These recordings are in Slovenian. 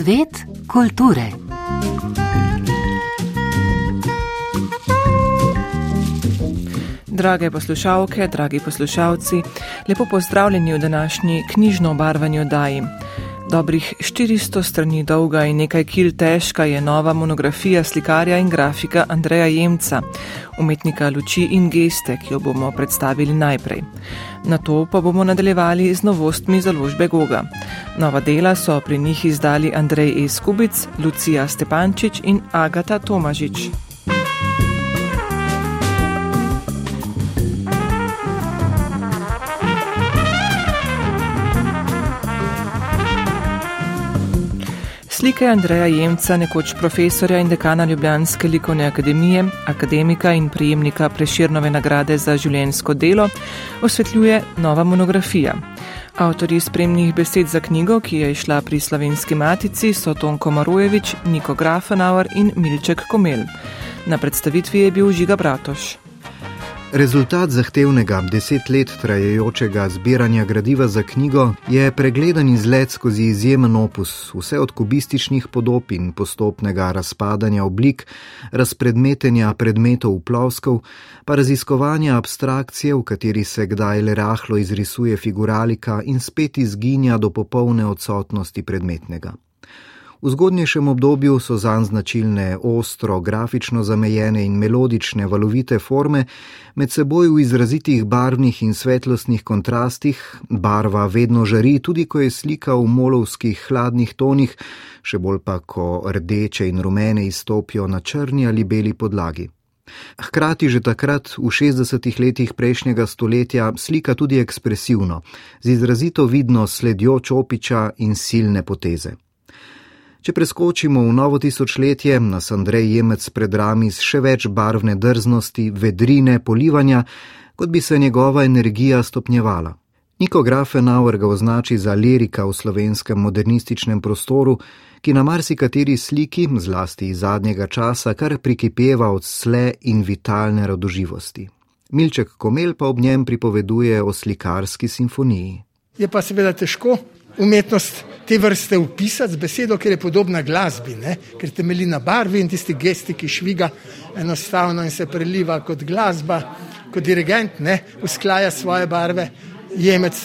Svet kulture. Drage poslušalke, dragi poslušalci, lepo pozdravljeni v današnji knjižno obarvanju Daji. Dobrih 400 strani dolga in nekaj kil težka je nova monografija slikarja in grafika Andreja Jemca, umetnika luči in geste, ki jo bomo predstavili najprej. Na to pa bomo nadaljevali z novostmi založbe Goga. Nova dela so pri njih izdali Andrej E. Skubic, Lucija Stepančič in Agata Tomažič. Slike Andreja Jemca, nekoč profesorja in dekana Ljubljanske likovne akademije, akademika in prijemnika Preširnove nagrade za življensko delo, osvetljuje nova monografija. Avtori spremnih besed za knjigo, ki je išla pri slovenski matici, so Tonko Marojevič, Niko Grafenauer in Milček Komel. Na predstavitvi je bil Žiga Bratoš. Rezultat zahtevnega deset let trajajočega zbiranja gradiva za knjigo je pregledan izlet skozi izjemen opus, vse od kubističnih podob in postopnega razpadanja oblik, razpredmetenja predmetov plovskov, pa raziskovanja abstrakcije, v kateri se kdaj le rahlo izrisuje figuralika in spet izginja do popolne odsotnosti predmetnega. V zgodnješem obdobju so zanj značilne ostro, grafično zamejene in melodične valovite forme, med seboj v izrazitih barvnih in svetlostnih kontrastih, barva vedno žari, tudi ko je slika v molovskih hladnih tonih, še bolj pa, ko rdeče in rumene izstopijo na črni ali beli podlagi. Hkrati že takrat, v 60-ih letih prejšnjega stoletja, slika tudi ekspresivno, z izrazito vidno sledjo čopiča in silne poteze. Če preskočimo v novo tisočletje, nas Andrej Jemec pred rami z še več barvne drznosti, vedrine, polivanja, kot bi se njegova energija stopnjevala. Niko Grafenauer ga označi za lirika v slovenskem modernističnem prostoru, ki na marsikateri sliki, zlasti iz zadnjega časa, kar prikipeva od sle in vitalne radoživosti. Milček Komel pa ob njem pripoveduje o slikarski simfoniji. Je pa seveda težko umetnost te vrste upisati z besedo, ker je podobna glasbi, ne? ker temelji na barvi in tisti gesti, ki šviga enostavno in se preliva kot glasba, kot dirigent, ne usklaja svoje barve, jemec.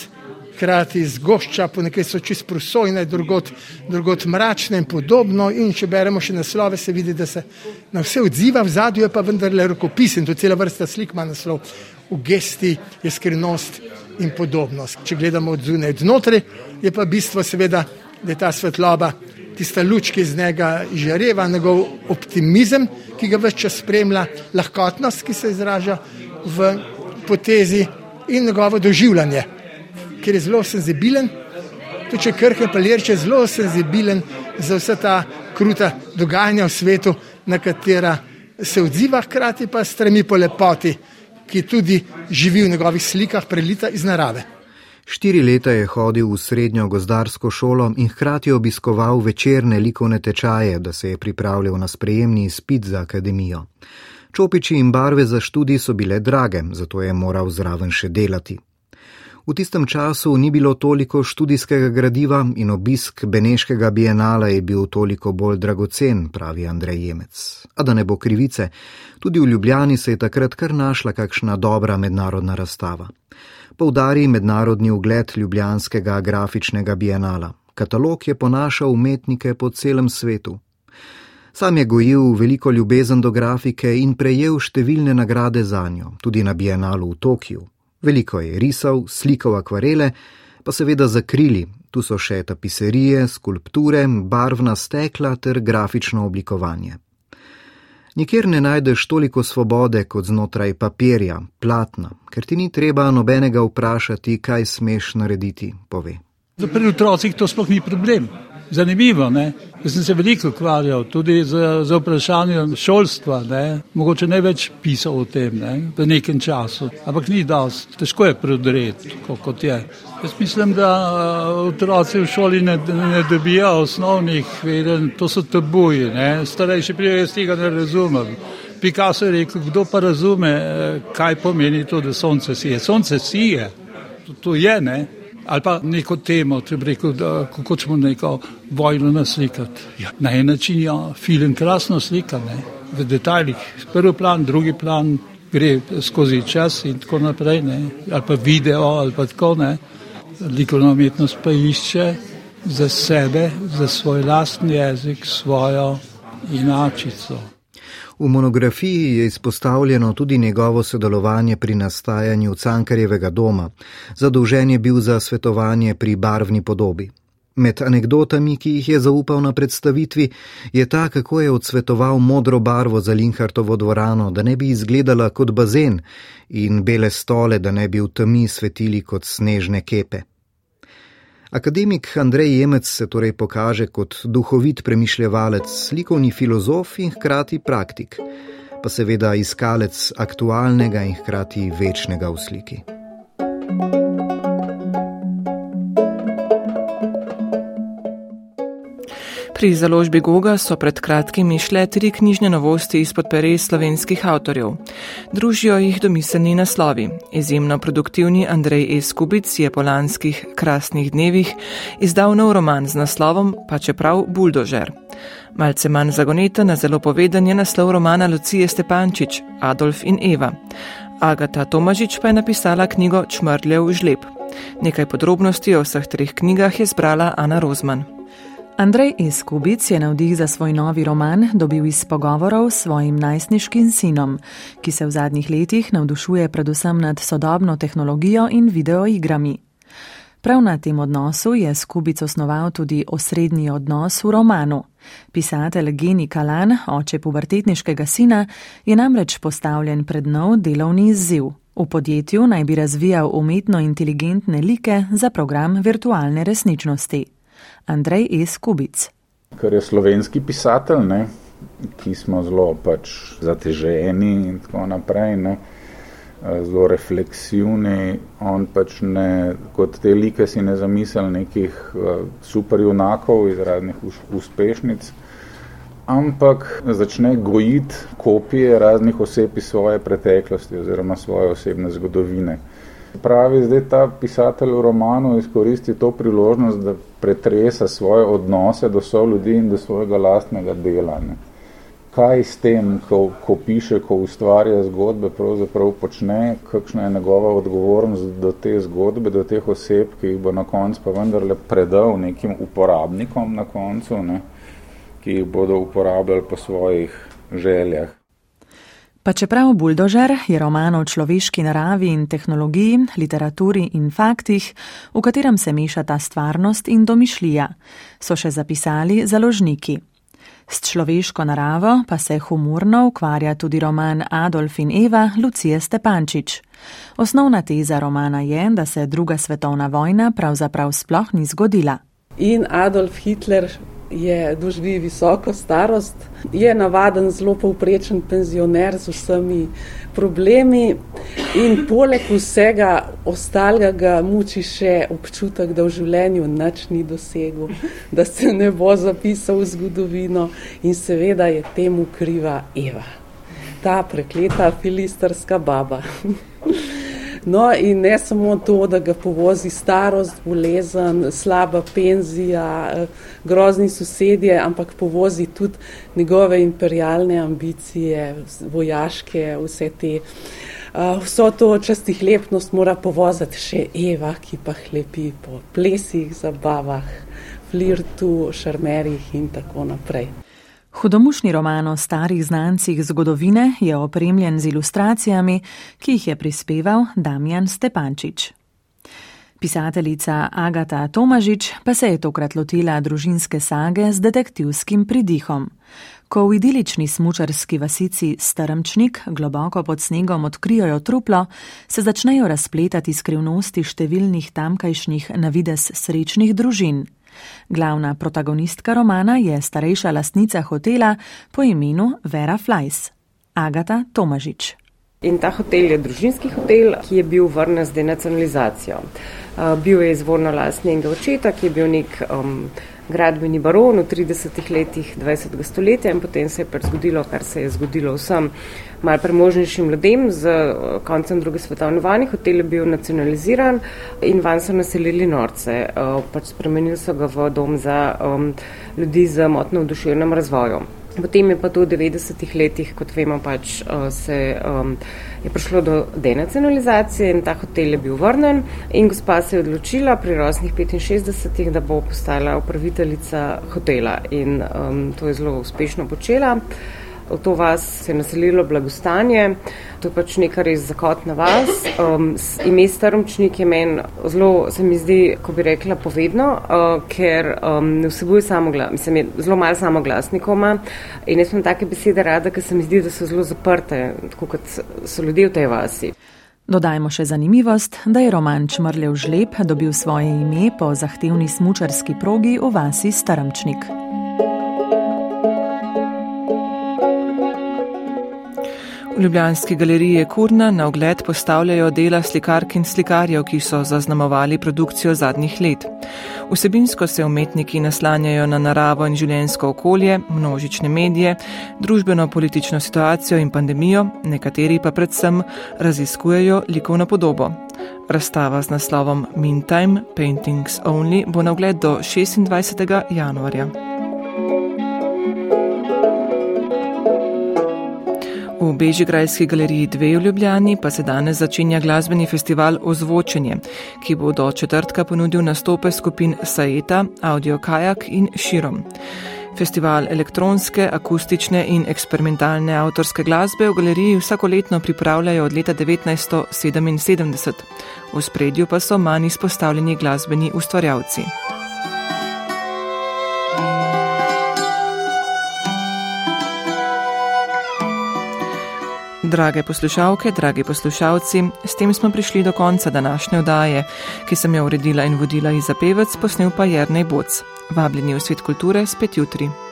Hkrati zgošča, po nekaj so čist prosojne, drugot, drugot mračne in podobno. In če beremo še naslove, se vidi, da se na vse odziva, v zadju je pa vendarle rokopis in to cela vrsta slik ima naslov. V gesti je skrivnost in podobnost. Če gledamo od zunaj, od znotraj, je pa bistvo seveda, da je ta svetloba, tista luč, ki iz njega žareva, njegov optimizem, ki ga več čas spremlja, lahkotnost, ki se izraža v potezi in njegovo doživljanje, ker je zelo senzibilen. Tudi če krhe palirče je zelo senzibilen za vse ta kruta dogajanja v svetu, na katera se odziva, hkrati pa stremi po lepoti ki tudi živi v njegovih slikah, prelita iz narave. Štiri leta je hodil v srednjo gozdarsko šolo in hkrati obiskoval večerne likovne tečaje, da se je pripravljal na sprejemni izpit za akademijo. Čopiči in barve za študij so bile drage, zato je moral zraven še delati. V tistem času ni bilo toliko študijskega gradiva in obisk Beneškega bienala je bil toliko bolj dragocen, pravi Andrej Jemec. A da ne bo krivice, tudi v Ljubljani se je takrat kar našla kakšna dobra mednarodna razstava. Poudari mednarodni ugled Ljubljanskega grafičnega bienala. Katalog je ponašal umetnike po celem svetu. Sam je gojil veliko ljubezen do grafike in prejel številne nagrade za njo, tudi na bienalu v Tokiu. Veliko je risal, slikal akvarele, pa seveda zakrili, tu so še tapiserije, skulpture, barvna stekla ter grafično oblikovanje. Nikjer ne najdeš toliko svobode kot znotraj papirja, platna, ker ti ni treba nobenega vprašati, kaj smeš narediti, pove. Pri otrocih to sploh ni problem. Zanimivo, ne? jaz sem se veliko ukvarjal tudi z, z vprašanjem šolstva, ne? mogoče ne več pisal o tem ne? v nekem času, ampak ni dost, težko je prodreti, kot je. Jaz mislim, da uh, otroci v šoli ne, ne dobijo osnovnih veden, to so tabuji, ne? starejši prijatelji tega ne razumejo. Picasso je rekel, kdo pa razume, eh, kaj pomeni to, da sonce sije. Sonce sije, to, to je, ne? Ali pa neko temo, če bi rekel, da, kako ćemo neko vojno naslikati. Ja, na en način je ja, film krasno slikan, v detaljih. Prvi plan, drugi plan gre skozi čas in tako naprej, ne? ali pa video, ali pa tako ne. Likovna umetnost pa išče za sebe, za svoj lastni jezik, svojo inačico. V monografiji je izpostavljeno tudi njegovo sodelovanje pri nastajanju Cankarjevega doma. Zadolžen je bil za svetovanje pri barvni podobi. Med anegdotami, ki jih je zaupal na predstavitvi, je ta, kako je odsvetoval modro barvo za Linhartovo dvorano, da ne bi izgledala kot bazen, in bele stole, da ne bi v temi svetili kot snežne kepe. Akademik Andrej Jemec se torej pokaže kot duhovit premišljevalec, slikovni filozof in hkrati praktik, pa seveda iskalec aktualnega in hkrati večnega v sliki. Pri založbi Goga so pred kratkim išle tri knjižne novosti izpod peres slovenskih avtorjev. Družijo jih domiselni naslovi. Izjemno produktivni Andrej E. Skubic je po lanskih krasnih dnevih izdal nov roman z naslovom Pa čeprav Buldožer. Malce manj zagoneta na zelo poveden je naslov romana Lucije Stepančič, Adolf in Eva. Agata Tomažič pa je napisala knjigo Čmrljev žleb. Nekaj podrobnosti o vseh treh knjigah je zbrala Ana Rozman. Andrej Eskubic je navdih za svoj novi roman dobil iz pogovorov s svojim najstniškim sinom, ki se v zadnjih letih navdušuje predvsem nad sodobno tehnologijo in videoigrami. Prav na tem odnosu je Skubic osnoval tudi osrednji odnos v romanu. Pisatelj Geni Kalan, oče pubertetniškega sina, je namreč postavljen pred nov delovni izziv. V podjetju naj bi razvijal umetno inteligentne like za program virtualne resničnosti. Andrej E. Skubic. Ker je slovenski pisatelj, ne, ki smo zelo pač zateženi in tako naprej, ne, zelo refleksivni, on pač ne, kot te like si ne zamisel nekih superjunakov iz raznih uspešnic, ampak začne gojiti kopije raznih oseb iz svoje preteklosti oziroma svoje osebne zgodovine. Pravi, zdaj ta pisatelj v romanu izkoristi to priložnost, da pretresa svoje odnose do so ljudi in do svojega lastnega dela. Ne. Kaj s tem, ko, ko piše, ko ustvarja zgodbe, pravzaprav počne, kakšna je njegova odgovornost do te zgodbe, do teh oseb, ki jih bo na koncu pa vendarle predal nekim uporabnikom na koncu, ne, ki jih bodo uporabljali po svojih željah. Pa čeprav Buldožer je roman o človeški naravi in tehnologiji, literaturi in faktih, v katerem se mešata stvarnost in domišljija, so še zapisali založniki. S človeško naravo pa se humorno ukvarja tudi roman Adolf in Eva Lucije Stepančič. Osnovna teza romana je, da se druga svetovna vojna pravzaprav sploh ni zgodila. In Adolf Hitler je doživi visoko starost, je navaden zelo povprečen penzioner z vsemi problemi in poleg vsega ostalega ga muči še občutek, da v življenju nič ni dosegel, da se ne bo zapisal v zgodovino in seveda je temu kriva Eva, ta prekleta filistrska baba. No, in ne samo to, da ga povozi starost, bolezen, slaba penzija, eh, grozni sosedje, ampak povozi tudi njegove imperialne ambicije, vojaške, vse te. Uh, vso to častih lepnost mora povoziti še Eva, ki pa hlepi po plesih, zabavah, flirtu, šarmerjih in tako naprej. Hudomušni roman o starih znancih zgodovine je opremljen z ilustracijami, ki jih je prispeval Damjan Stepančič. Pisateljica Agata Tomažič pa se je tokrat lotila družinske sage z detektivskim pridihom. Ko v idilični smučarski vasici Strmčnik globoko pod snegom odkrijajo truplo, se začnejo razpletati skrivnosti številnih tamkajšnjih navides srečnih družin. Glavna protagonistka romana je starejša lastnica hotela po imenu Vera Flajs, Agata Tomažič. In ta hotel je družinski hotel, ki je bil vrnen z denacionalizacijo. Uh, bil je izvorno last njenega očeta, ki je bil nek um, gradbeni baron v 30 letih 20. stoletja in potem se je pač zgodilo, kar se je zgodilo vsem mal premožnejšim ljudem z eh, koncem druge svetovne vojne. Hotel je bil nacionaliziran in van so naselili norce. Eh, pač spremenili so ga v dom za um, ljudi z motno v duševnem razvoju. Potem je pa to v 90-ih letih, kot vemo, pač uh, se um, je prišlo do denacionalizacije in ta hotel je bil vrnen in gospa se je odločila pri rosnih 65-ih, da bo postala upraviteljica hotela in um, to je zelo uspešno počela. V to vas se je naselilo blagostanje, to je pač nekaj res zakot na vas. Um, ime Strmčnik je meni zelo, se mi zdi, ko bi rekla, povedno, uh, ker um, ne vsebuje samo glas, mislim, je zelo malo samo glasnikoma in jaz sem take besede rada, ker se mi zdi, da so zelo zaprte, tako kot so ljudje v tej vasi. Dodajmo še zanimivost, da je roman Čmrljev žleb dobil svoje ime po zahtevni smučarski progi v vasi Strmčnik. V Ljubljanski galeriji Kurna na ogled postavljajo dela slikark in slikarjev, ki so zaznamovali produkcijo zadnjih let. Vsebinsko se umetniki naslanjajo na naravo in življensko okolje, množične medije, družbeno-politično situacijo in pandemijo, nekateri pa predvsem raziskujejo likovno podobo. Razstava z naslovom Meantime Paintings Only bo na ogled do 26. januarja. Bežigrajski galeriji 2 v Ljubljani pa se danes začenja glasbeni festival Ozvočenje, ki bo do četrtka ponudil nastope skupin Saeta, Audio Kajak in Širom. Festival elektronske, akustične in eksperimentalne avtorske glasbe v galeriji vsakoletno pripravljajo od leta 1977. V spredju pa so manj izpostavljeni glasbeni ustvarjalci. Drage poslušalke, dragi poslušalci, s tem smo prišli do konca današnje oddaje, ki sem jo uredila in vodila Iza Pevec, posnel pa Jrnej Boc. Vabljeni v svet kulture spet jutri.